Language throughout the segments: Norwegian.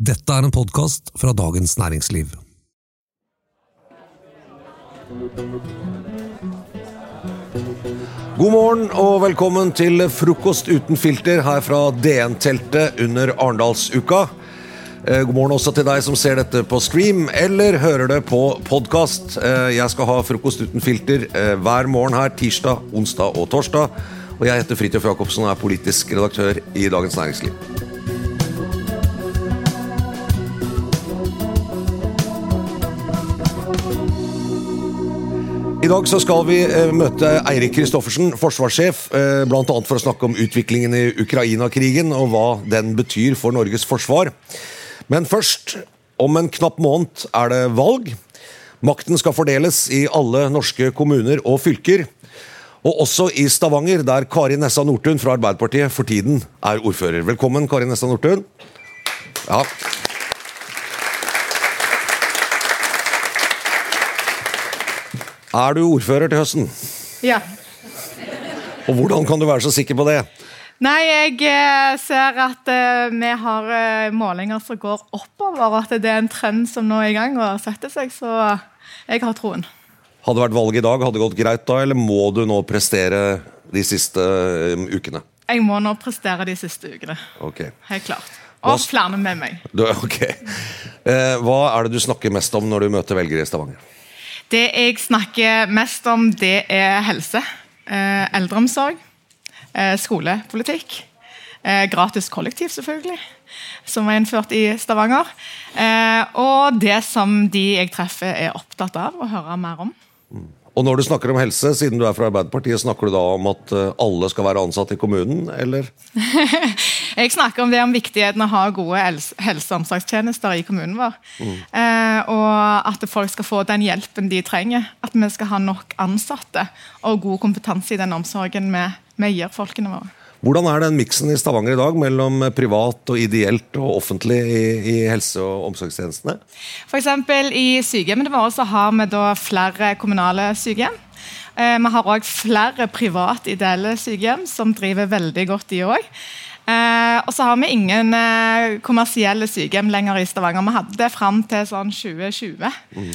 Dette er en podkast fra Dagens Næringsliv. God morgen og velkommen til Frokost uten filter her fra DN-teltet under Arendalsuka. Eh, God morgen også til deg som ser dette på stream eller hører det på podkast. Jeg skal ha Frokost uten filter eh, hver morgen her tirsdag, onsdag og torsdag. Og jeg heter Fridtjof Jacobsen og er politisk redaktør i Dagens Næringsliv. Dag så skal vi eh, møte Eirik Kristoffersen, forsvarssjef, eh, bl.a. for å snakke om utviklingen i Ukraina-krigen og hva den betyr for Norges forsvar. Men først, om en knapp måned er det valg. Makten skal fordeles i alle norske kommuner og fylker. Og også i Stavanger, der Kari Nessa Nordtun fra Arbeiderpartiet for tiden er ordfører. Velkommen, Kari Nessa Nordtun. Ja. Er du ordfører til høsten? Ja. Og hvordan kan du være så sikker på det? Nei, jeg eh, ser at eh, vi har eh, målinger som går oppover. At det er en trend som nå er i gang og setter seg. Så jeg har troen. Hadde det vært valg i dag, hadde det gått greit da, eller må du nå prestere de siste ukene? Jeg må nå prestere de siste ukene. Ok. Helt klart. Og Hva... flere med meg. Du, ok. Hva er det du snakker mest om når du møter velgere i Stavanger? Det jeg snakker mest om, det er helse. Eh, eldreomsorg. Eh, skolepolitikk. Eh, gratis kollektiv, selvfølgelig. Som er innført i Stavanger. Og det som de jeg treffer, er opptatt av å høre mer om. Og når du snakker om helse, siden du er fra Arbeiderpartiet, snakker du da om at eh, alle skal være ansatt i kommunen, eller? Jeg snakker om det om viktigheten av å ha gode helse- og omsorgstjenester i kommunen vår. Eh, og at folk skal få den hjelpen de trenger. At vi skal ha nok ansatte og god kompetanse i den omsorgen vi, vi gir folkene våre. Hvordan er den miksen i Stavanger i dag mellom privat og ideelt og offentlig i, i helse- og omsorgstjenestene? Eksempel I sykehjemmene våre så har vi da flere kommunale sykehjem. Eh, vi har òg flere private ideelle sykehjem som driver veldig godt, de òg. Eh, og så har vi ingen eh, kommersielle sykehjem lenger i Stavanger. Vi hadde det fram til sånn 2020. Mm.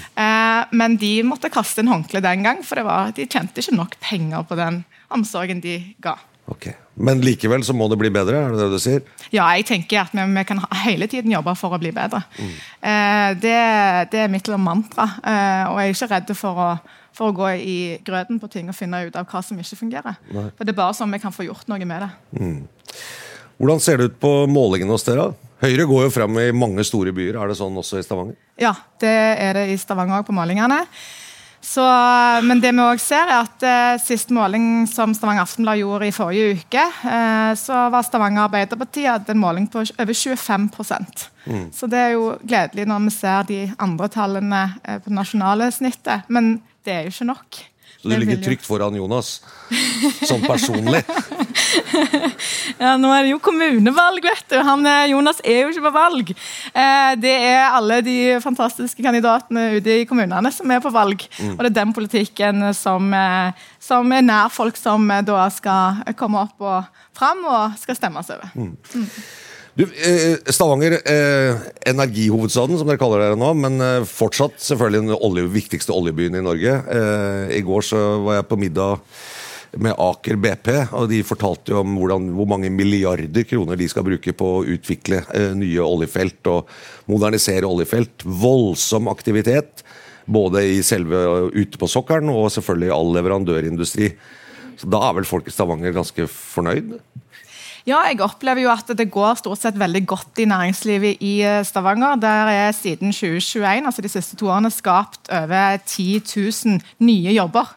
men de måtte kaste inn håndkle den gang, for var, de tjente ikke nok penger på den omsorgen de ga. Ok. Men likevel så må det bli bedre, er det det du sier? Ja, jeg tenker at vi, vi kan hele tiden jobbe for å bli bedre. Eh, det, det er mitt mantra. Eh, og jeg er ikke redd for å, for å gå i grøten på ting og finne ut av hva som ikke fungerer. For Det er bare sånn vi kan få gjort noe med det. Hvordan ser det ut på målingene hos dere? Høyre går jo frem i mange store byer. Er det sånn også i Stavanger? Ja, det er det i Stavanger òg, på målingene. Så, men det vi også ser er at eh, sist måling som Stavanger Aftenblad gjorde i forrige uke, eh, så var Stavanger Arbeiderparti hadde en måling på over 25 mm. Så det er jo gledelig når vi ser de andre tallene eh, på det nasjonale snittet. Men det er jo ikke nok. Så du ligger trygt foran Jonas, sånn personlig. Ja, Nå er det jo kommunevalg, vet du. Han, eh, Jonas er jo ikke på valg. Eh, det er alle de fantastiske kandidatene ute i kommunene som er på valg. Og det er den politikken som, eh, som er nær folk som eh, da skal komme opp og fram og skal stemmes over. Du, eh, Stavanger, eh, energihovedstaden som dere kaller dere nå, men fortsatt selvfølgelig den olje, viktigste oljebyen i Norge. Eh, I går så var jeg på middag med Aker BP, og de fortalte jo om hvordan, hvor mange milliarder kroner de skal bruke på å utvikle eh, nye oljefelt og modernisere oljefelt. Voldsom aktivitet, både i selve ute på sokkelen og selvfølgelig i all leverandørindustri. Så da er vel folk i Stavanger ganske fornøyd? Ja, jeg opplever jo at det går stort sett veldig godt i næringslivet i eh, Stavanger. Der er siden 2021, altså de siste to årene, skapt over 10 000 nye jobber.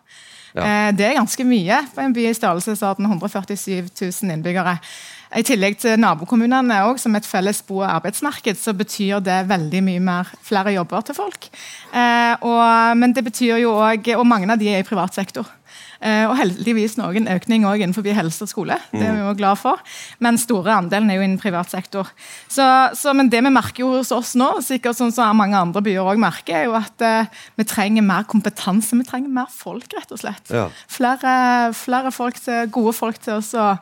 Eh, Det er ganske mye på en by i størrelsesorden 147 000 innbyggere. I tillegg til nabokommunene også, som et felles bo- og arbeidsmarked, så betyr det veldig mye mer flere jobber til folk. Eh, og, men det betyr jo også, og mange av de er i privat sektor. Eh, og heldigvis noen økning også innenfor helse og skole. Det er vi jo glad for. Men store andelen er jo innen privat sektor. Så, så, men det vi merker jo hos oss nå, sikkert sånn som mange andre byer også merker, er jo at eh, vi trenger mer kompetanse. Vi trenger mer folk, rett og slett. Ja. Flere, flere folk til, gode folk til oss å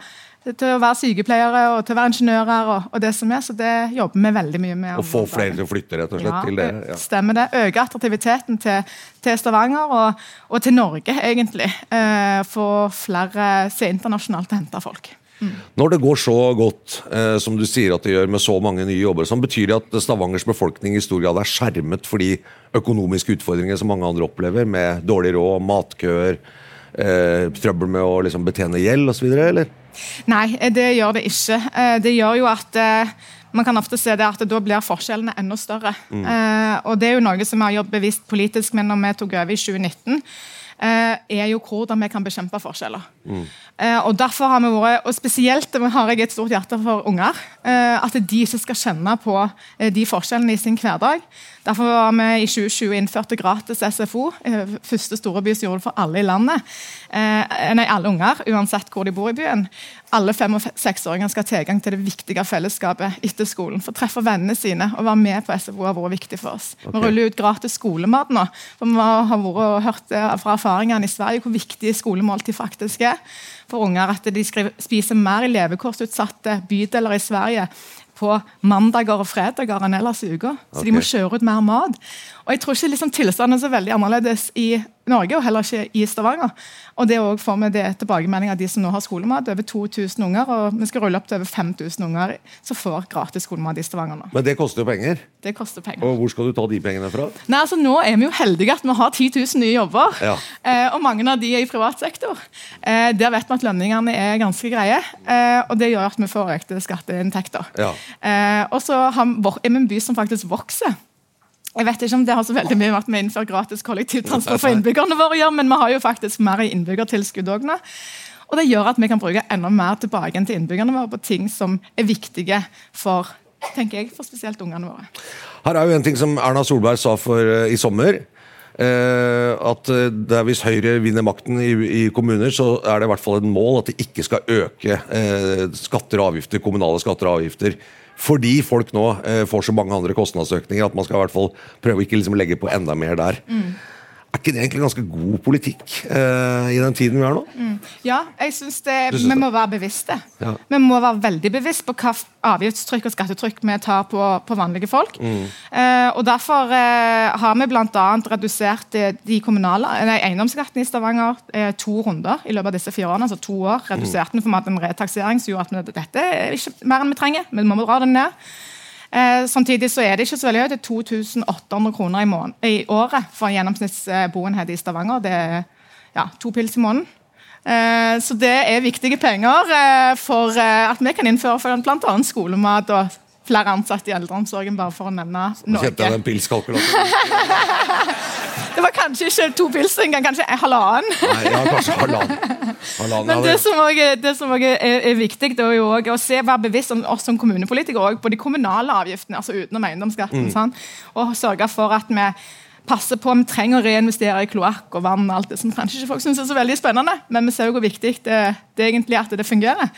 til å være sykepleiere og til å være ingeniører. og, og det som er, Så det jobber vi veldig mye med. Å få flere til å flytte, rett og slett? Ja, til det. Ja. Stemmer det. Øke attraktiviteten til, til Stavanger og, og, til Norge, egentlig. Eh, få flere se internasjonalt og hente folk. Mm. Når det går så godt eh, som du sier at det gjør med så mange nye jobber, sånn, betyr det at Stavangers befolkning i stor grad er skjermet for de økonomiske utfordringene som mange andre opplever, med dårlig råd, matkøer, eh, trøbbel med å liksom, betjene gjeld osv., eller? Nei, det gjør det ikke. Eh, det gjør jo at eh, man kan ofte se det at da blir forskjellene enda større. Mm. Eh, og Det er jo noe som vi har jobbet bevisst politisk med når vi tok over i 2019. Eh, er jo hvordan vi kan bekjempe forskjeller. Mm. og derfor har vi vært, og Spesielt har jeg et stort hjerte for unger. at de ikke skal kjenne på de forskjellene i sin hverdag. Derfor var vi i 2020 innførte gratis SFO. Første storeby som gjorde det for alle i landet. nei, alle unger, uansett hvor de bor i byen. Alle fem- og seksåringer skal ha tilgang til det viktige fellesskapet etter skolen. For å treffe vennene sine og være med på SFO har vært viktig for oss. Okay. Vi ruller ut gratis skolemat nå. for Vi har vært hørt fra erfaringene i Sverige hvor viktig skolemåltid faktisk er for unger. At de spiser mer i levekårsutsatte bydeler i Sverige på mandager og fredager enn ellers i uka. Så okay. de må kjøre ut mer mat. Og jeg tror ikke liksom tilstanden er så veldig annerledes i Norge, og heller ikke i Stavanger. Og det òg får vi det tilbakemelding av de som nå har skolemat. Over 2000 unger, og vi skal rulle opp til over 5000 unger som får gratis skolemat i Stavanger nå. Men det koster jo penger? Det koster penger. Og hvor skal du ta de pengene fra? Nei, altså Nå er vi jo heldige at vi har 10 000 nye jobber, ja. eh, og mange av de er i privat sektor. Eh, der vet vi at lønningene er ganske greie, eh, og det gjør at vi får økte skatteinntekter. Ja. Eh, og så er vi en by som faktisk vokser. Jeg vet ikke om det har så veldig mye vært med å innføre gratis kollektivtransport for innbyggerne våre, gjør, men vi har jo faktisk mer i innbyggertilskudd òg nå. Og det gjør at vi kan bruke enda mer tilbake til innbyggerne våre på ting som er viktige for tenker jeg, for spesielt ungene våre. Her er jo en ting som Erna Solberg sa for uh, i sommer. Uh, at er hvis Høyre vinner makten i, i, kommuner, så er det i hvert fall et mål at de ikke skal øke skatter og avgifter, kommunale skatter og avgifter fordi folk nå eh, får så mange andre kostnadsøkninger at man skal i hvert fall prøve å ikke liksom legge på enda mer der. Mm. Er ikke det egentlig ganske god politikk eh, i den tiden vi er nå? Mm. Ja, jeg syns det, vi må være bevisste. Ja. Vi må være veldig bevisst på hva avgiftstrykk og skattetrykk vi tar på, på vanlige folk. Mm. Eh, og Derfor eh, har vi bl.a. redusert de kommunale nei, eiendomsskatten i Stavanger eh, to runder i løpet av disse fire årene. Altså to år redusert den, mm. for vi hadde en retaksering som gjorde at vi, dette er ikke mer enn vi trenger. Vi må dra den ned. Eh, samtidig så er det ikke så veldig høyt. Det er 2800 kroner i, måned, i året for en gjennomsnittsboenhet i Stavanger. Det er ja, to pils i måneden. Eh, så det er viktige penger eh, for eh, at vi kan innføre for bl.a. skolemat og flere ansatte i eldreomsorgen, bare for å nevne noe. Kjente jeg den pilskalkulatoren? det var kanskje ikke to pils engang, kanskje halvannen. Nei, ja, kanskje halvannen. Men det som også, det som også er, er, viktig, det er jo også å se, være bevisst om oss som kommunepolitikere på de kommunale avgiftene, altså utenom eiendomsskatten. Mm. Og sørge for at vi passer på, Vi trenger å reinvestere i kloakk og vann. og alt det som kanskje ikke folk synes er så veldig spennende, men vi ser jo hvor viktig det, det er egentlig at det fungerer.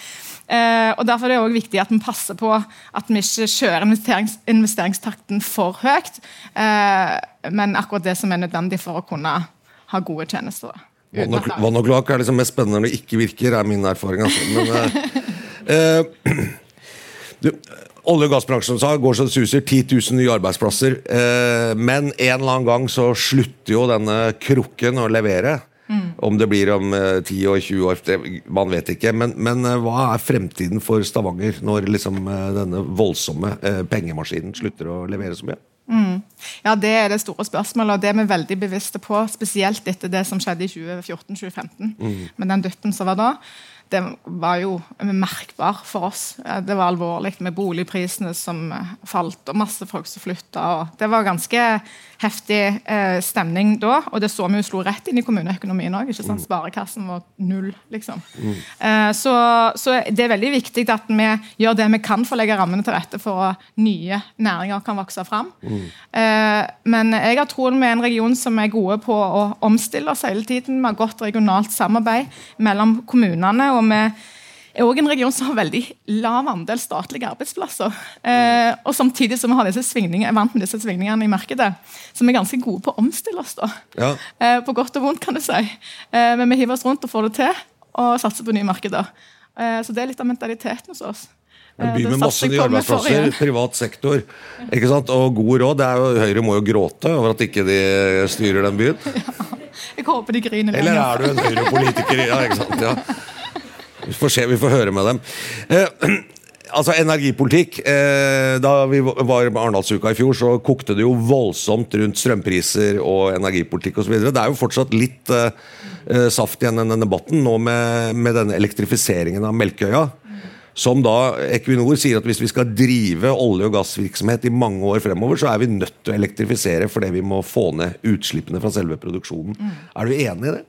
Eh, og Derfor er det også viktig at vi passer på at vi ikke kjører investerings, investeringstakten for høyt, eh, men akkurat det som er nødvendig for å kunne ha gode tjenester. Vann og, kloakk er liksom mest spennende når det ikke virker, er min erfaring. Altså. Men, eh, eh du, Olje- og gassbransjen sa, går så det suser. 10 000 nye arbeidsplasser. Eh, men en eller annen gang så slutter jo denne krukken å levere. Mm. Om det blir om eh, 10 og 20 år, det, man vet ikke. Men, men eh, hva er fremtiden for Stavanger når liksom, eh, denne voldsomme eh, pengemaskinen slutter å levere så mye? Mm. Ja, Det er det store spørsmålet, og det er vi veldig bevisste på. Spesielt etter det som skjedde i 2014-2015, mm. med den duppen som var da det var jo merkbar for oss. Det var alvorlig med boligprisene som falt, og masse folk som flytta. Det var ganske heftig eh, stemning da, og det så vi jo slo rett inn i kommuneøkonomien òg. Mm. Sparekassen var null, liksom. Mm. Eh, så, så, det er veldig viktig at vi gjør det vi kan for å legge rammene til rette for at nye næringer kan vokse fram. Mm. Eh, men jeg har troen med en region som er gode på å omstille oss hele tiden. Vi har godt regionalt samarbeid mellom kommunene. og vi er også en region som har veldig lav andel statlige arbeidsplasser. Eh, og Samtidig som vi har disse er vant med disse svingningene i markedet, vi er ganske gode på å omstille oss. da. Ja. Eh, på godt og vondt, kan du si. Eh, men vi hiver oss rundt og får det til, og satser på nye markeder. Eh, så det er litt av mentaliteten hos oss. En Eh, by med masse nye arbeidsplasser, privat sektor ikke sant? og god råd. Det er jo, Høyre må jo gråte over at ikke de styrer den byen. Jeg håper de griner Eller er du en Høyre-politiker? Ja, ikke sant? Ja. Vi får se, vi får høre med dem. Eh, altså, energipolitikk. Eh, da vi var med Arendalsuka i fjor, så kokte det jo voldsomt rundt strømpriser og energipolitikk osv. Det er jo fortsatt litt eh, eh, saft igjen i denne debatten nå med, med denne elektrifiseringen av Melkøya. Som da Equinor sier at hvis vi skal drive olje- og gassvirksomhet i mange år fremover, så er vi nødt til å elektrifisere fordi vi må få ned utslippene fra selve produksjonen. Er du enig i det?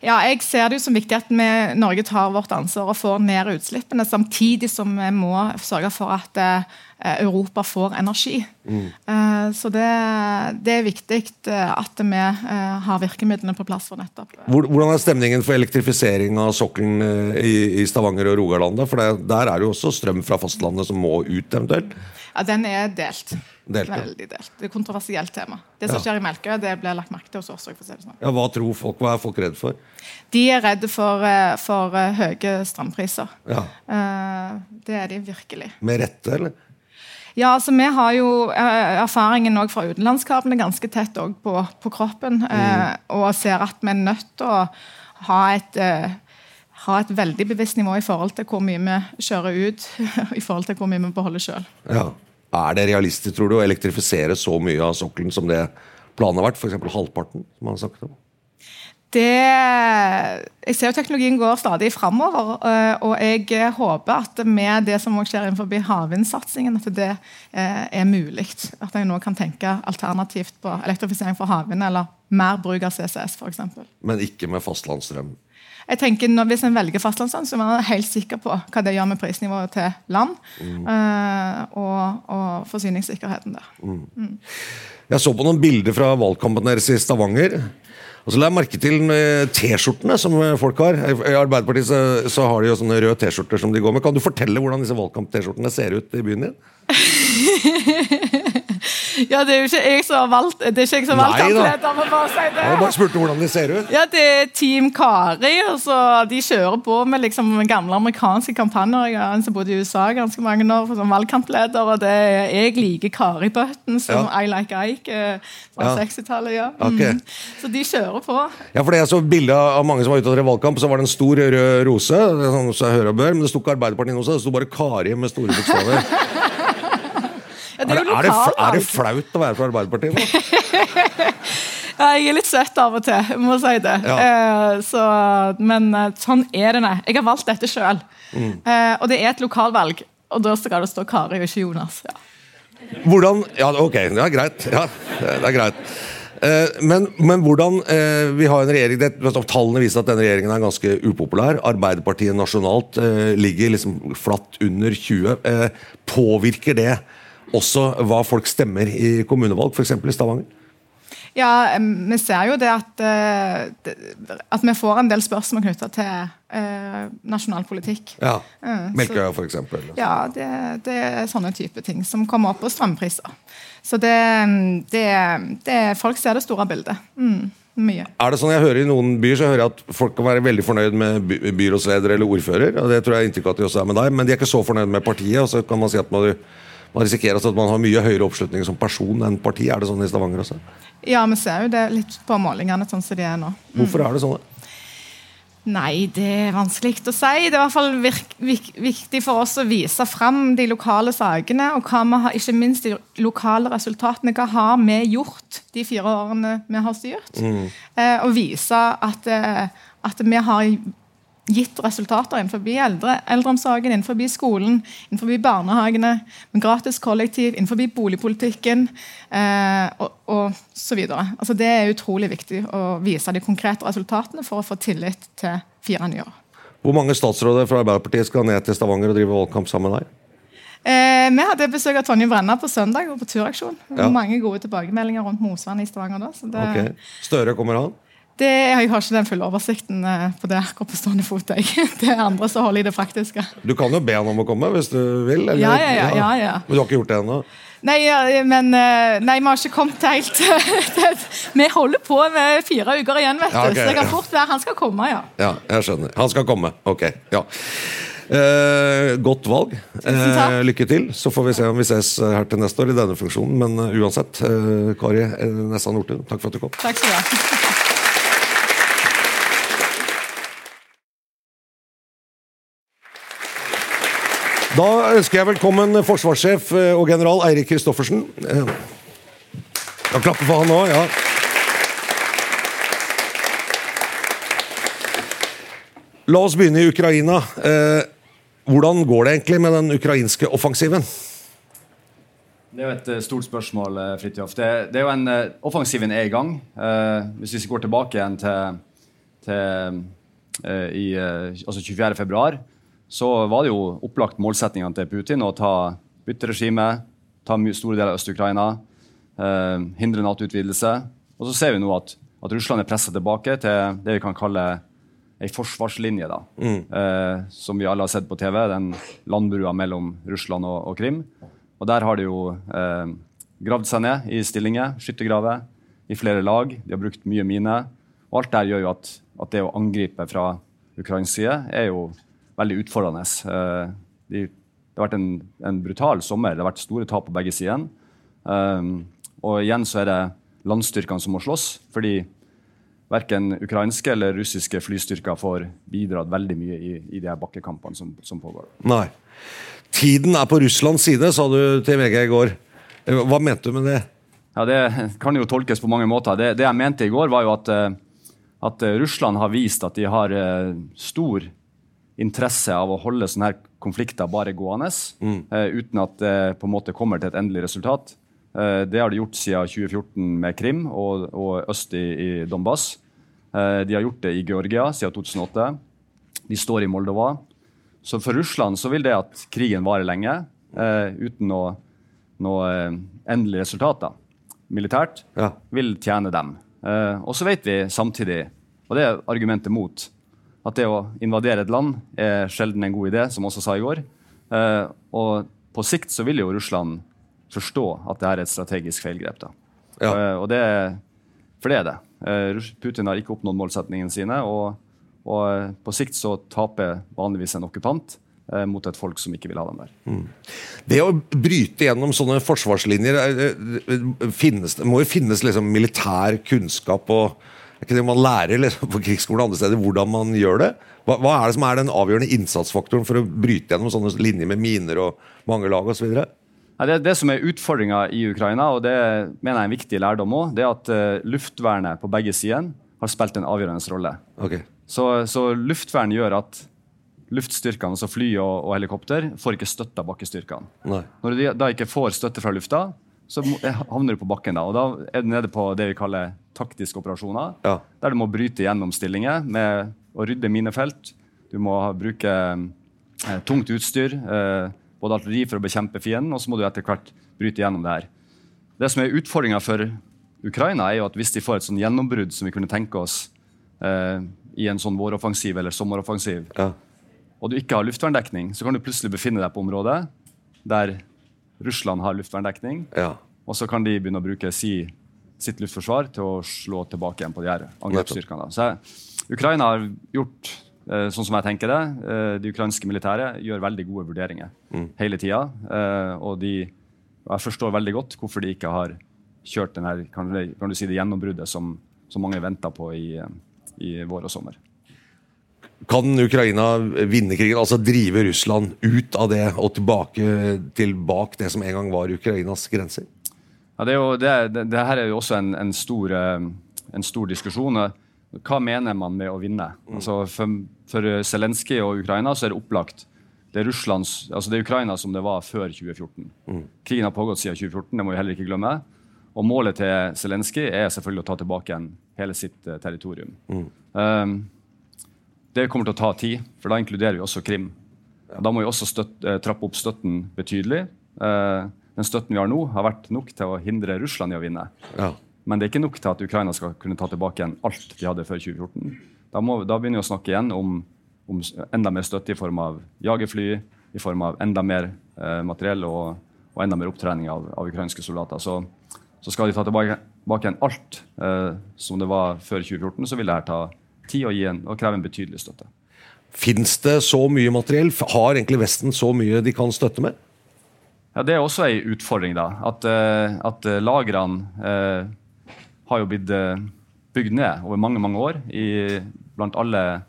Ja, jeg ser det som viktig at vi, Norge tar vårt ansvar og får ned utslippene, samtidig som vi må sørge for at eh, Europa får energi. Mm. så det, det er viktig eh, at vi eh, har virkemidlene på plass for nettopp Hvordan er stemningen for elektrifisering av sokkelen eh, i, i Stavanger og Rogaland? For det, Der er det jo også strøm fra fastlandet som må ut, eventuelt. Ja, Den er delt. Delt, ja. Veldig delt. Det er et kontroversielt tema. Det som Ja. skjer i Melkøya, det blir lagt merke til hos oss. det sånn. Ja, Hva tror folk? Hva er folk redd for? De er redde for, eh, for eh, høye strømpriser. Ja, Eh, Det er de virkelig. Med rette, eller? Ja, altså Vi har jo eh, erfaringen også fra utenlandskablene ganske tett på, på kroppen. eh, Og ser at vi er nødt til å ha et, eh, ha et veldig bevisst nivå i forhold til hvor mye vi kjører ut, i forhold til hvor mye vi beholder sjøl. Ja. Er det realistisk, tror du, å elektrifisere så mye av sokkelen som det planen har vært? F.eks. halvparten, som man har sagt om? Det, jeg ser jo teknologien går stadig framover, eh, og jeg håper at med det som skjer innenfor havvindsatsingen, at det eh, er mulig. At jeg nå kan tenke alternativt på elektrifisering for havvind eller mer bruk av CCS f.eks. Men ikke med fastlandsstrøm. Jeg tenker når, Hvis en velger fastlandsstrøm, så er man helt sikker på hva det gjør med prisnivået til land. Mm. og, og forsyningssikkerheten der. Jeg så på noen bilder fra valgkampen deres i Stavanger. Og så la jeg merke til eh, T-skjortene som eh, folk har. I Arbeiderpartiet så, så har de jo sånne røde T-skjorter som de går med. Kan du fortelle hvordan disse valgkamp-T-skjortene ser ut i byen din? Ja, Det er jo ikke jeg som har valgt Det er ikke jeg som har valgt da. må bare si det. Jeg bare spurte hvordan de ser ut. Ja, det er Team Kari. Altså, så De kjører på med liksom gamle amerikanske kampanjer. Jeg har en som bodde i USA ganske mange år som valgkampleder. og det er Jeg liker Kari-button, som Ja. I Like Ike eh, fra Ja. 60-tallet. Ja. Mm. Okay. Så de kjører på. Ja, for det Jeg så bilde av mange som var ute og drev valgkamp, så var det en stor rød rose. Er sånn så jeg hører og bør, Men det sto ikke Arbeiderpartiet inne også, det sto bare Kari med store bokstaver. Ja, det Er er det, jo er, det, er det flaut å være fra Arbeiderpartiet? nå? Ja, jeg er litt søtt av og til, må si det. Ja. Eh, så, men eh, sånn er det. Nei. Jeg har valgt dette sjøl. Mm. Eh, og det er et lokalvalg. Og da skal det stå Kari og ikke Jonas. Ja. Hvordan Ja, ok, det er greit. Ja, det er greit. Eh, Men, men hvordan eh, Vi har en regjering det, Tallene viser at denne regjeringen er ganske upopulær. Arbeiderpartiet nasjonalt ligger liksom flatt under 20. Eh, Påvirker det også hva folk stemmer i kommunevalg, f.eks. i Stavanger? Ja, vi ser jo det at, eh, at vi får en del spørsmål knytta til eh, nasjonal politikk. Ja. Mm, Melkøya, f.eks. Ja, det, det er sånne type ting som kommer opp, og strømpriser. Så det, det, det Folk ser det store bildet. Mm, mye. Er det sånn jeg hører I noen byer så hører jeg at folk kan være veldig fornøyd med by- byrådsleder eller ordfører. og Det tror jeg inntrykk at de også er med deg, men de er ikke så fornøyd med partiet. og så kan man si at man, man risikerer at man har mye høyere oppslutning som person enn parti. Er det sånn i Stavanger også? Ja, vi ser jo det litt på målingene sånn som de er nå. Hvorfor er det sånn? Nei, det er vanskelig å si. Det er i hvert fall virk, vik, viktig for oss å vise fram de lokale sakene, og har, ikke minst de lokale resultatene. Hva har vi gjort de fire årene vi har styrt? Eh, og vise at, eh, at vi har gitt resultater innenfor eldre, eldreomsorgen, innenfor skolen, innenfor barnehagene, med gratis kollektiv, innenfor boligpolitikken eh, og, og så videre. Altså, det er utrolig viktig å vise de konkrete resultatene for å få tillit til fire nye år. Hvor mange statsråder fra Arbeiderpartiet skal ned til Stavanger og drive valgkamp sammen med deg? Eh, vi hadde besøk av Tonje Brenna på søndag og på turaksjon. Ja. Mange gode tilbakemeldinger rundt Mosvann i Stavanger. da. Så det, Okay. Støre kommer han? Det, jeg har ikke den fulle oversikten eh, på det akkurat på stående fot. Jeg. Det er andre som holder i det praktiske. Du kan jo be han om å komme hvis du vil. eller- Ja, ja, ja, ja. Men du har ikke gjort det ennå? Nei, men eh, Nei, vi har ikke kommet helt Vi holder på med fire uker igjen, vet du. Ja, ok, så det kan fort være han skal komme, ja. Ja, jeg skjønner. Han skal komme. Ok. ja Eh, godt valg. Eh, lykke til. Så får vi se om vi ses her til neste år i denne funksjonen. Men uh, uansett, eh, Kari eh, Nessa Nordtun, takk for at du kom. Takk skal du ha. Da ønsker jeg velkommen forsvarssjef eh, og general Eirik Kristoffersen. Da klapper for han òg, ja. La oss begynne i Ukraina. Eh, Hvordan går det egentlig med den ukrainske offensiven? Det er jo et eh, stort spørsmål, Fritjof. Det, det er jo en, eh, Offensiven er i gang. Eh, hvis vi går tilbake igjen til, til eh, i, eh, altså 24. februar, så var det jo opplagt målsettingene til Putin å ta bytteregimet, ta store deler av Øst-Ukraina, eh, hindre Nato-utvidelse. Og så ser vi nå at, at Russland er pressa tilbake til det vi kan kalle ei forsvarslinje, da, eh, som vi alle har sett på TV. Den landbrua mellom Russland og, og Krim. Og der har de jo eh, gravd seg ned i stillinger, skyttergraver, i flere lag. De har brukt mye mine. Og alt der gjør jo at, at det å angripe fra ukrainsk side er jo veldig utfordrende. Eh, de, det har vært en, en brutal sommer. Det har vært store tap på begge sider. Um, og igjen så er det landstyrkene som må slåss, fordi verken ukrainske eller russiske flystyrker får bidratt veldig mye i, i de her bakkekampene som, som pågår. Nei. Tiden er på Russlands side, sa du til VG i går. Eh, Hva mente du med det? Ja, Det kan jo tolkes på mange måter. Det, det jeg mente i går, var jo at, eh, at eh, Russland har vist at de har eh, stor interesse av å holde sånne her konflikter bare gående, eh, uten at det på en måte kommer til et endelig resultat. Eh, det har de gjort siden 2014 med Krim og, og øst i, i Donbass. Eh, de har gjort det i Georgia siden 2008. De står i Moldova. Så for Russland så vil det at krigen varer lenge, uten noe, noe endelig resultat da, militært, Ja. vil tjene dem. Eh, og så vet vi samtidig, og det er argumentet mot, at det å invadere et land er sjelden en god idé, som også sa i går. Eh, og på sikt så vil jo Russland forstå at det er et strategisk feilgrep. da. Ja. Eh, og det, for det er det. Eh, Putin har ikke oppnådd målsetningene sine. og og på sikt så taper vanligvis en okkupant eh, mot et folk som ikke vil ha dem der. Det å bryte gjennom sånne forsvarslinjer er- er- finnes, Det må jo finnes liksom militær kunnskap og ikke det man lærer liksom, på krigsskolen og andre steder hvordan man gjør det? Hva, hva er det som er den avgjørende innsatsfaktoren for å bryte gjennom sånne linjer med miner og mange lag osv.? Ja, det, det som er utfordringa i Ukraina, og det mener jeg er en viktig lærdom òg, det er at uh, luftvernet på begge sider har spilt en avgjørende rolle. Okay. Så, så luftvern gjør at luftstyrkene, altså fly og, og helikopter, får ikke støtte av bakkestyrkene. Når de da ikke får støtte fra lufta, så eh, havner du på bakken. da, og Da er du nede på det vi kaller taktiske operasjoner. Ja. Der du må bryte gjennom stillinger med å rydde minefelt. Du må bruke eh, tungt utstyr, eh, både artilleri for å bekjempe fienden, og så må du etter hvert bryte gjennom det her. Det som er utfordringa for Ukraina, er jo at hvis de får et sånn gjennombrudd som vi kunne tenke oss eh, i en sånn våroffensiv eller sommeroffensiv, Ja. og du ikke har luftverndekning, så kan du plutselig befinne deg på området der Russland har luftverndekning, Ja. og så kan de begynne å bruke si, sitt luftforsvar til å slå tilbake igjen på de her angrepsstyrkene. Så Ukraina har gjort, eh, sånn som jeg tenker det, eh, de ukrainske militære gjør veldig gode vurderinger hele tida. Eh, og de, og jeg forstår veldig godt hvorfor de ikke har kjørt denne, kan, du- kan du si det gjennombruddet som, som mange venta på i, i vår og sommer. Kan Ukraina vinne krigen, altså drive Russland ut av det og tilbake til bak det som en gang var Ukrainas grenser? Ja, det, er jo, det, det, det her er jo også en, en, stor, eh, en stor diskusjon. Hva mener man med å vinne? Altså for, for Zelenskyj og Ukraina så er det opplagt. Det er, Russlands, altså det er Ukraina som det var før 2014. Krigen har pågått siden 2014, det må vi heller ikke glemme. Og målet til Zelenskyj er selvfølgelig å ta tilbake hele sitt eh, territorium. Um, det kommer til å ta tid, for da inkluderer vi også Krim. Da må vi også støtt, eh, trappe opp støtten betydelig. Eh, den støtten vi har nå, har vært nok til å hindre Russland i å vinne. Ja. Men det er ikke nok til at Ukraina skal kunne ta tilbake igjen alt de hadde før 2014. Da, må, da begynner vi å snakke igjen om, om enda mer støtte i form av jagerfly, i form av enda mer eh, materiell og, og enda mer opptrening av, av ukrainske soldater. Så, så, skal de ta tilbake, tilbake igjen alt eh, som det var før 2014, så vil det her ta tid og, en, og kreve en betydelig støtte. Fins det så mye materiell? Har egentlig Vesten så mye de kan støtte med? Ja, Det er også en utfordring. da, At, uh, at uh, lagrene uh, har jo blitt bygd ned over mange mange år i, blant alle,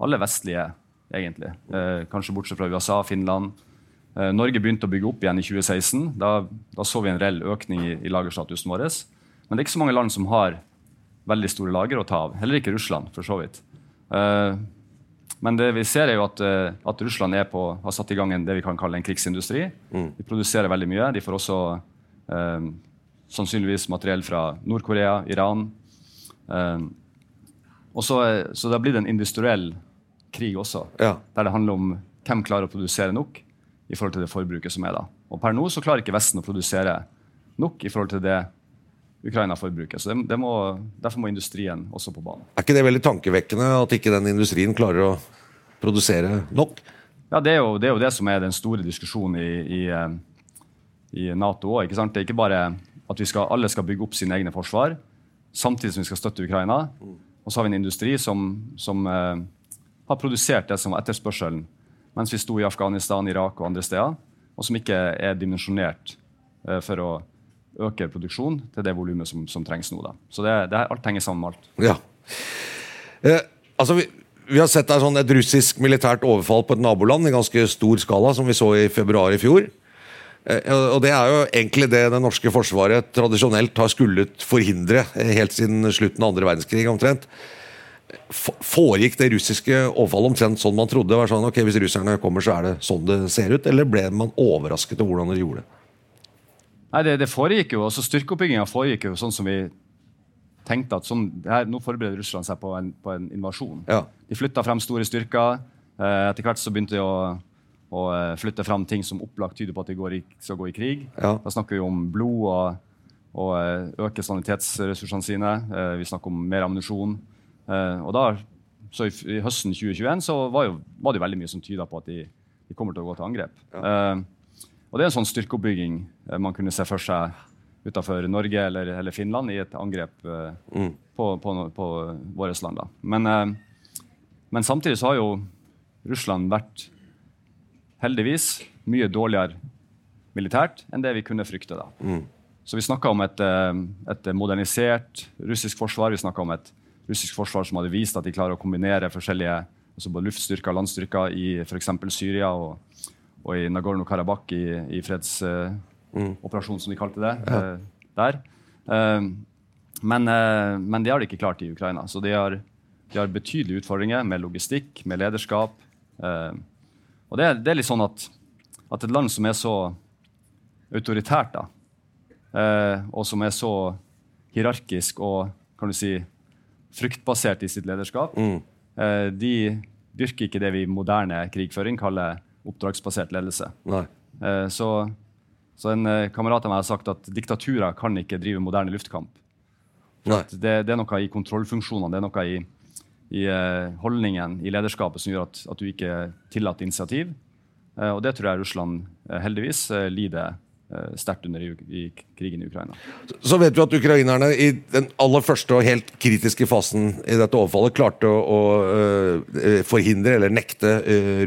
alle vestlige, egentlig. kanskje bortsett fra USA, Finland. Norge begynte å bygge opp igjen i 2016. Da, da så vi en reell økning i, i lagerstatusen vår. Men det er ikke så mange land som har veldig store lager å ta av. Heller ikke Russland, for så vidt. Men det vi ser er jo at, eh, at Russland på, har satt i gang en, det vi kan kalle en krigsindustri. Mm. De produserer veldig mye. De får også eh, sannsynligvis materiell fra Nord-Korea, Iran. Eh, så, så, det har blitt en industriell krig også, ja. der det handler om hvem klarer å produsere nok i forhold til det forbruket som er da. Og Per nå så klarer ikke Vesten å produsere nok i forhold til det Ukraina forbruker. Så det, det må, Derfor må industrien også på banen. Er ikke det veldig tankevekkende at ikke den industrien klarer å produsere nok? Ja, Det er jo det, er jo det som er den store diskusjonen i, i, eh, i Nato òg. Det er ikke bare at vi skal, alle skal bygge opp sine egne forsvar samtidig som vi skal støtte Ukraina. Og så har vi en industri som, som uh, har produsert det som var etterspørselen mens vi sto i Afghanistan, Irak og andre steder, og som ikke er dimensjonert uh, for å øker produksjonen til det volumet som, som, trengs nå. Da. Så det, det, alt henger sammen med alt. Ja. Eh, altså vi, vi, har sett sånn et russisk militært overfall på et naboland i ganske stor skala, som vi så i februar i fjor. Eh, og Det er jo egentlig det det norske forsvaret tradisjonelt har skullet forhindre helt siden slutten av andre verdenskrig. omtrent. Foregikk det russiske overfallet omtrent sånn man trodde? Sånn, ok, Hvis russerne kommer, så er det sånn det ser ut? Eller ble man overrasket over hvordan de gjorde det? Nei, det, det foregikk jo, altså Styrkeoppbygginga foregikk jo sånn som vi tenkte at sånn, her, nå forbereder Russland seg på en, på en invasjon. Ja. De flytta frem store styrker. Eh, etter hvert så begynte de å, å eh, flytte frem ting som opplagt tyder på at de går i, skal gå i krig. Ja. Da snakker vi om blod og, og eh, øke sanitetsressursene sine. Eh, vi snakker om mer ammunisjon. Eh, og da, så i, i, høsten 2021 så var, jo, var det veldig mye som tyda på at de, de, kommer til å gå til angrep. Ja. Eh, og Det er en sånn styrkeoppbygging eh, man kunne se for seg utenfor Norge eller, eller, Finland i et angrep uh, mm. på, på, på våre land. Men, uh, men, samtidig så har jo Russland vært heldigvis mye dårligere militært enn det vi kunne frykte. da. Mm. Så vi snakka om et, et, modernisert russisk forsvar. Vi snakka om et russisk forsvar som hadde vist at de klarer å kombinere forskjellige altså både luftstyrker og landstyrker i f.eks. Syria og, og i Nagorno-Karabakh i, i fredsoperasjonen, mm. som de kalte det, ja. uh, der. Uh, men, uh, men, det har de ikke klart i Ukraina. Så de har, de har betydelige utfordringer med logistikk, med lederskap. og det det er, litt sånn at, at, et land som er så autoritært, da, og som er så hierarkisk og kan du si, fruktbasert i sitt lederskap, mm. de dyrker ikke det vi i moderne krigføring kaller oppdragsbasert ledelse. Eh, så, så, en eh, kamerat av meg har sagt at diktaturer kan ikke drive moderne luftkamp. Det, det, er noe i kontrollfunksjonene, det er noe i, i uh, holdningen, i lederskapet, som gjør at, at du ikke tillater initiativ. Og det tror jeg Russland heldigvis lider sterkt under i, i, krigen i Ukraina. Så vet vi at ukrainerne i den aller første og helt kritiske fasen i dette overfallet klarte å, å forhindre eller nekte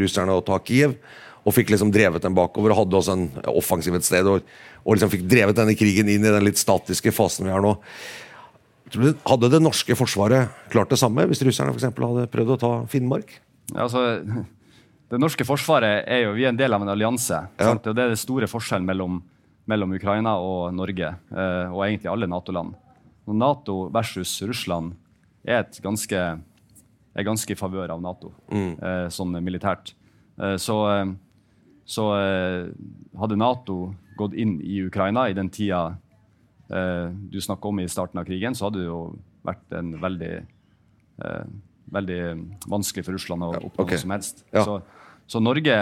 russerne å ta Kiev og fikk liksom drevet den bakover og hadde også en offensiv et sted. Og, og liksom fikk drevet denne krigen inn i den litt statiske fasen vi har nå. Hadde det norske forsvaret klart det samme hvis russerne for hadde prøvd å ta Finnmark? Ja, altså, det norske forsvaret er jo, vi er en del av en allianse. Ja. Og Det er den store forskjellen mellom, mellom Ukraina og Norge, eh, og egentlig alle Nato-land. Nato versus Russland er, et ganske, er ganske i favør av Nato, mm. eh, sånn militært. Eh, så så hadde Nato gått inn i Ukraina i den tida du snakka om i starten av krigen, så hadde det jo vært en veldig, veldig vanskelig for Russland å oppnå okay. noe som helst. Ja. Så, så, Norge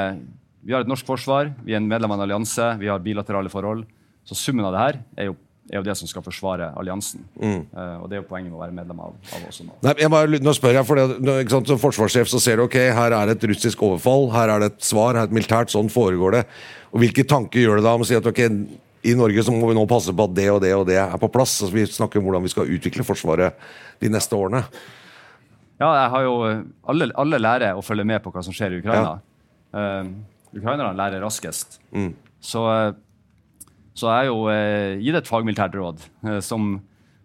vi har et norsk forsvar, vi er en medlem av en allianse, vi har bilaterale forhold. Så summen av det her er jo er jo det som skal forsvare alliansen. Eh, og det er jo poenget med å være medlem av, av også nå. Nei, jeg bare, nå spør jeg, for det, sant, Som forsvarssjef så ser du ok, her er det et russisk overfall, her er det et svar, her er et militært, sånn foregår det. Og Hvilke tanker gjør det da om å si at ok, i Norge så må vi nå passe på at det og det og det er på plass? Altså, vi snakker om hvordan vi skal utvikle Forsvaret de neste årene. Ja, jeg har jo, alle, alle lærer å følge med på hva som skjer i Ukraina. Uh, ukrainerne lærer raskest. Så, eh, så jeg har jo uh, gitt et fagmilitært råd uh, som,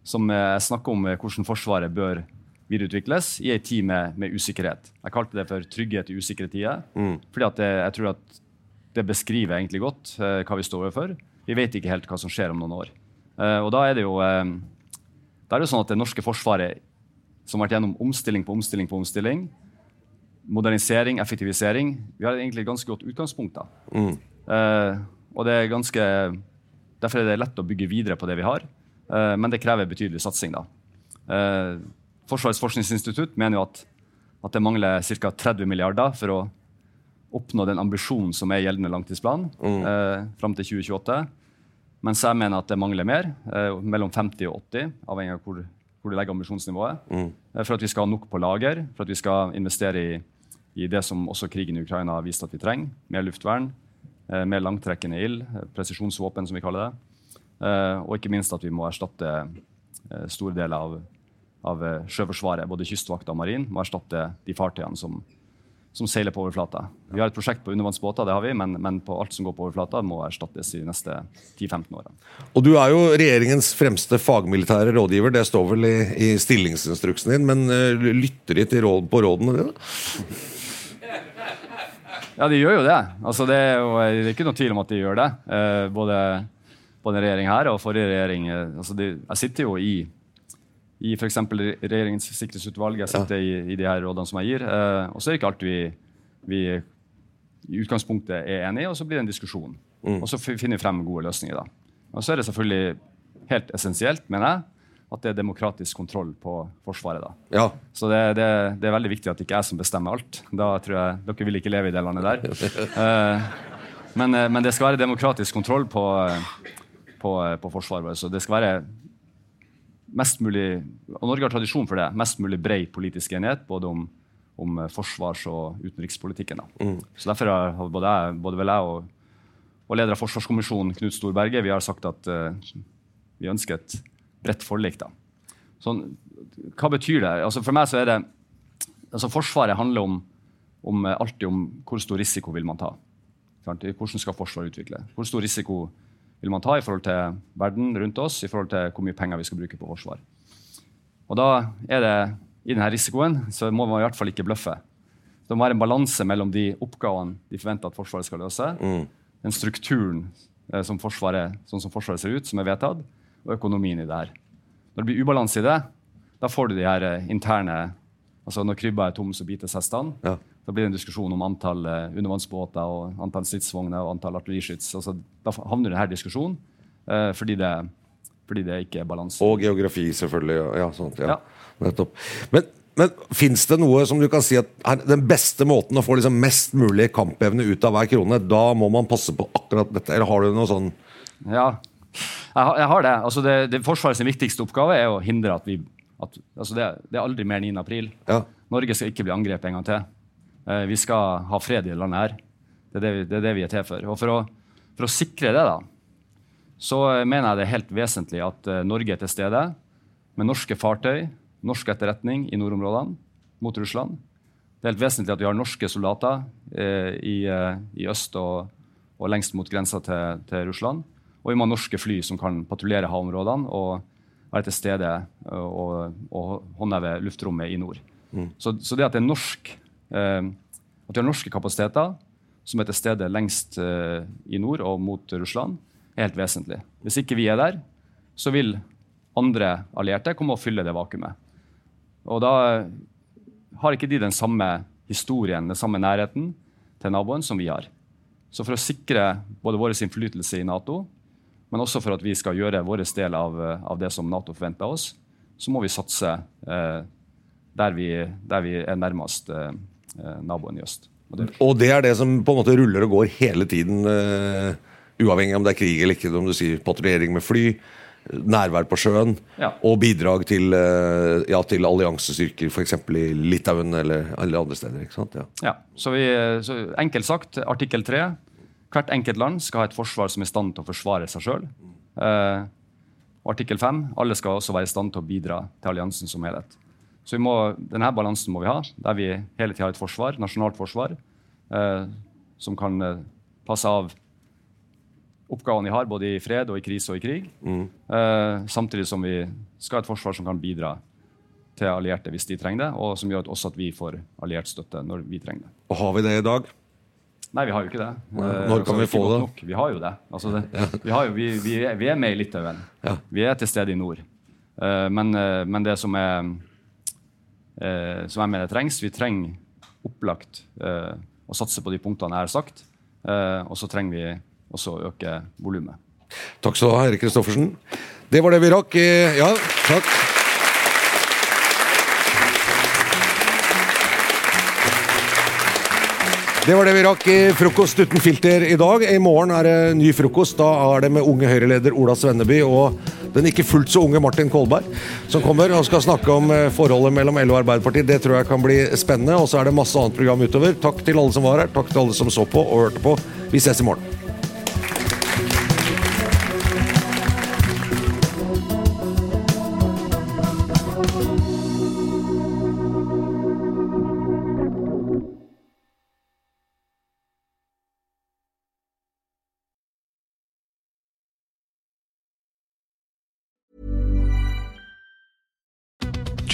som snakker om hvordan Forsvaret bør videreutvikles i en tid med, med, usikkerhet. Jeg kalte det for trygghet i usikre tider. Mm. fordi det, jeg tror at det beskriver egentlig godt hva vi står overfor. Vi vet ikke helt hva som skjer om noen år. og da er det jo da er det sånn at det norske forsvaret som har vært gjennom omstilling på omstilling på omstilling. Modernisering, effektivisering. Vi har egentlig et ganske godt utgangspunkt. da. Mm. Uh, og det er ganske, Derfor er det lett å bygge videre på det vi har, uh, men det krever betydelig satsing. da. Uh, Forsvarets forskningsinstitutt mener jo at, at det mangler ca. 30 milliarder for å oppnå den ambisjonen som er gjeldende langtidsplan mm. fram til 2028. Mens jeg mener at det mangler mer, mellom 50 og 80, avhengig av hvor hvor du legger ambisjonsnivået. Mm. For at vi skal ha nok på lager, for at vi skal investere i, i det som også krigen i Ukraina har vist at vi trenger. Mer luftvern, eh, mer langtrekkende ild, eh, presisjonsvåpen, som vi kaller det. Og ikke minst at vi må erstatte store deler av, av Sjøforsvaret, både kystvakt og marin, må erstatte de fartøyene som, som seiler på overflata. Vi har et prosjekt på undervannsbåter, det har vi, men, men, på alt som går på overflata, må erstattes i de neste 10-15 årene. Og Du er jo regjeringens fremste fagmilitære rådgiver, det står vel i, i stillingsinstruksen din, men uh, lytter de til råd, på rådene dine? Ja, de gjør jo det. Altså, det, er jo, det er ikke noe tvil om at de gjør det. Eh, både, både regjering her og forrige regjering. Uh, altså de, jeg sitter jo i i f.eks. regjeringens sikkerhetsutvalg. Jeg sitter ja. i, i, de her rådene som jeg gir. Eh, og så er det ikke alt vi, vi, i utgangspunktet er enige i, og så blir det en diskusjon. Mm. Og så finner vi frem gode løsninger. da. Og så er det selvfølgelig helt essensielt, mener jeg, at det er demokratisk kontroll på Forsvaret. da. Ja. Så det, det, det, er veldig viktig at det ikke er jeg som bestemmer alt. Da tror jeg Dere vil ikke leve i det landet der. uh, men, eh, men, det skal være demokratisk kontroll på, på, på Forsvaret. Så det skal være mest mulig, og Norge har tradisjon for det, mest mulig bred politisk enighet både om, om forsvars- og utenrikspolitikken. Mm. Så Derfor har både, jeg, både vel jeg og, og leder av Forsvarskommisjonen, Knut Storberget, vi har sagt at uh, vi ønsker et bredt forlik. da. Sånn, hva betyr det? Altså for meg så er det, altså Forsvaret handler om, om, alltid om hvor stor risiko vil man ta. Hvordan skal Forsvaret utvikle? Hvor stor risiko vil man ta i forhold til verden rundt oss, i forhold til hvor mye penger vi skal bruke på forsvar. Og da er det, I denne risikoen så må man i hvert fall ikke bløffe. Det må være en balanse mellom de oppgavene de forventer at Forsvaret skal løse, mm. den strukturen eh, som Forsvaret, sånn som Forsvaret ser ut, som er vedtatt, og økonomien i det her. Når det blir ubalanse i det, da får du de her eh, interne altså Når krybba er tom, så bites hestene. Ja. Da blir det en diskusjon om antall uh, undervannsbåter og antall stridsvogner og antall artilleriskyts. Altså, da havner denne diskusjonen uh, fordi, det, fordi, det, ikke er balanse. Og geografi, selvfølgelig. Ja, sånt, ja. ja. Nettopp. Men, men fins det noe som du kan si at er den beste måten å få liksom mest mulig kampevne ut av hver krone, da må man passe på akkurat dette? Eller har du noe sånn Ja, jeg har, jeg har det. Altså det, det Forsvarets viktigste oppgave er å hindre at vi at, altså det, det, er aldri mer 9. april. Ja. Norge skal ikke bli angrepet en gang til. Eh, vi skal ha fred i landet her. Det er det, vi, det er vi er til for. Og for å, for å, sikre det, da, så mener jeg det er helt vesentlig at uh, Norge er til stede med norske fartøy, norsk etterretning i nordområdene mot Russland. Det er helt vesentlig at vi har norske soldater eh, i, i, øst og, og, lengst mot grensa til, til, Russland. Og vi må ha norske fly som kan patruljere havområdene og være til stede og, og håndheve luftrommet i nord. Mm. Så, så, det at det er norsk Eh, at vi har norske kapasiteter som er til stede lengst eh, i nord og mot Russland, er helt vesentlig. Hvis ikke vi er der, så vil andre allierte komme og fylle det vakuumet. Og da har ikke de den samme historien, den samme nærheten til naboen som vi har. Så for å sikre både vår innflytelse i Nato, men også for at vi skal gjøre vår del av, av det som Nato forventer av oss, så må vi satse eh, der, vi, der, vi, er nærmest eh, Eh, naboen i øst. Og det, og det er det som på en måte ruller og går hele tiden, eh, uavhengig om det er krig eller ikke, om du sier patruljering med fly, nærvær på sjøen Ja. og bidrag til, eh, ja, til alliansestyrker, f.eks. i Litauen eller alle andre steder. ikke sant? Ja. Ja, så, vi, så Enkelt sagt, artikkel 3. Hvert enkelt land skal ha et forsvar som er i stand til å forsvare seg sjøl. Eh, artikkel 5. Alle skal også være i stand til å bidra til alliansen som helhet. Så vi må, denne balansen må vi ha, der vi hele tida har et forsvar, nasjonalt forsvar eh, som kan eh, passe av oppgavene vi har, både i fred, og i krise og i krig. Eh, samtidig som vi skal ha et forsvar som kan bidra til allierte hvis de trenger det, og som gjør også at vi får alliert støtte når vi trenger det. Og har vi det i dag? Nei, vi har jo ikke det. Eh, Når kan vi få det? Vi har jo det. Altså det vi, har jo, vi, vi, er, vi er med i Litauen. Ja. Vi er til stede i nord. Eh, men, eh, men det som er som jeg mener trengs, vi trenger opplagt å satse på de punktene jeg har sagt. Og så trenger vi også å øke volumet. Takk skal du ha, Erik Kristoffersen. Det var det vi rakk. Ja, takk. Det var det vi rakk i Frokost uten filter i dag. I morgen er det ny frokost. Da er det med unge Høyre-leder Ola Svenneby og den ikke fullt så unge Martin Kolberg som kommer og skal snakke om eh, forholdet mellom LO og Arbeiderpartiet. Det tror jeg kan bli spennende. Og så er det masse annet program utover. Takk til alle som var her. Takk til alle som så på og hørte på. Vi ses i morgen.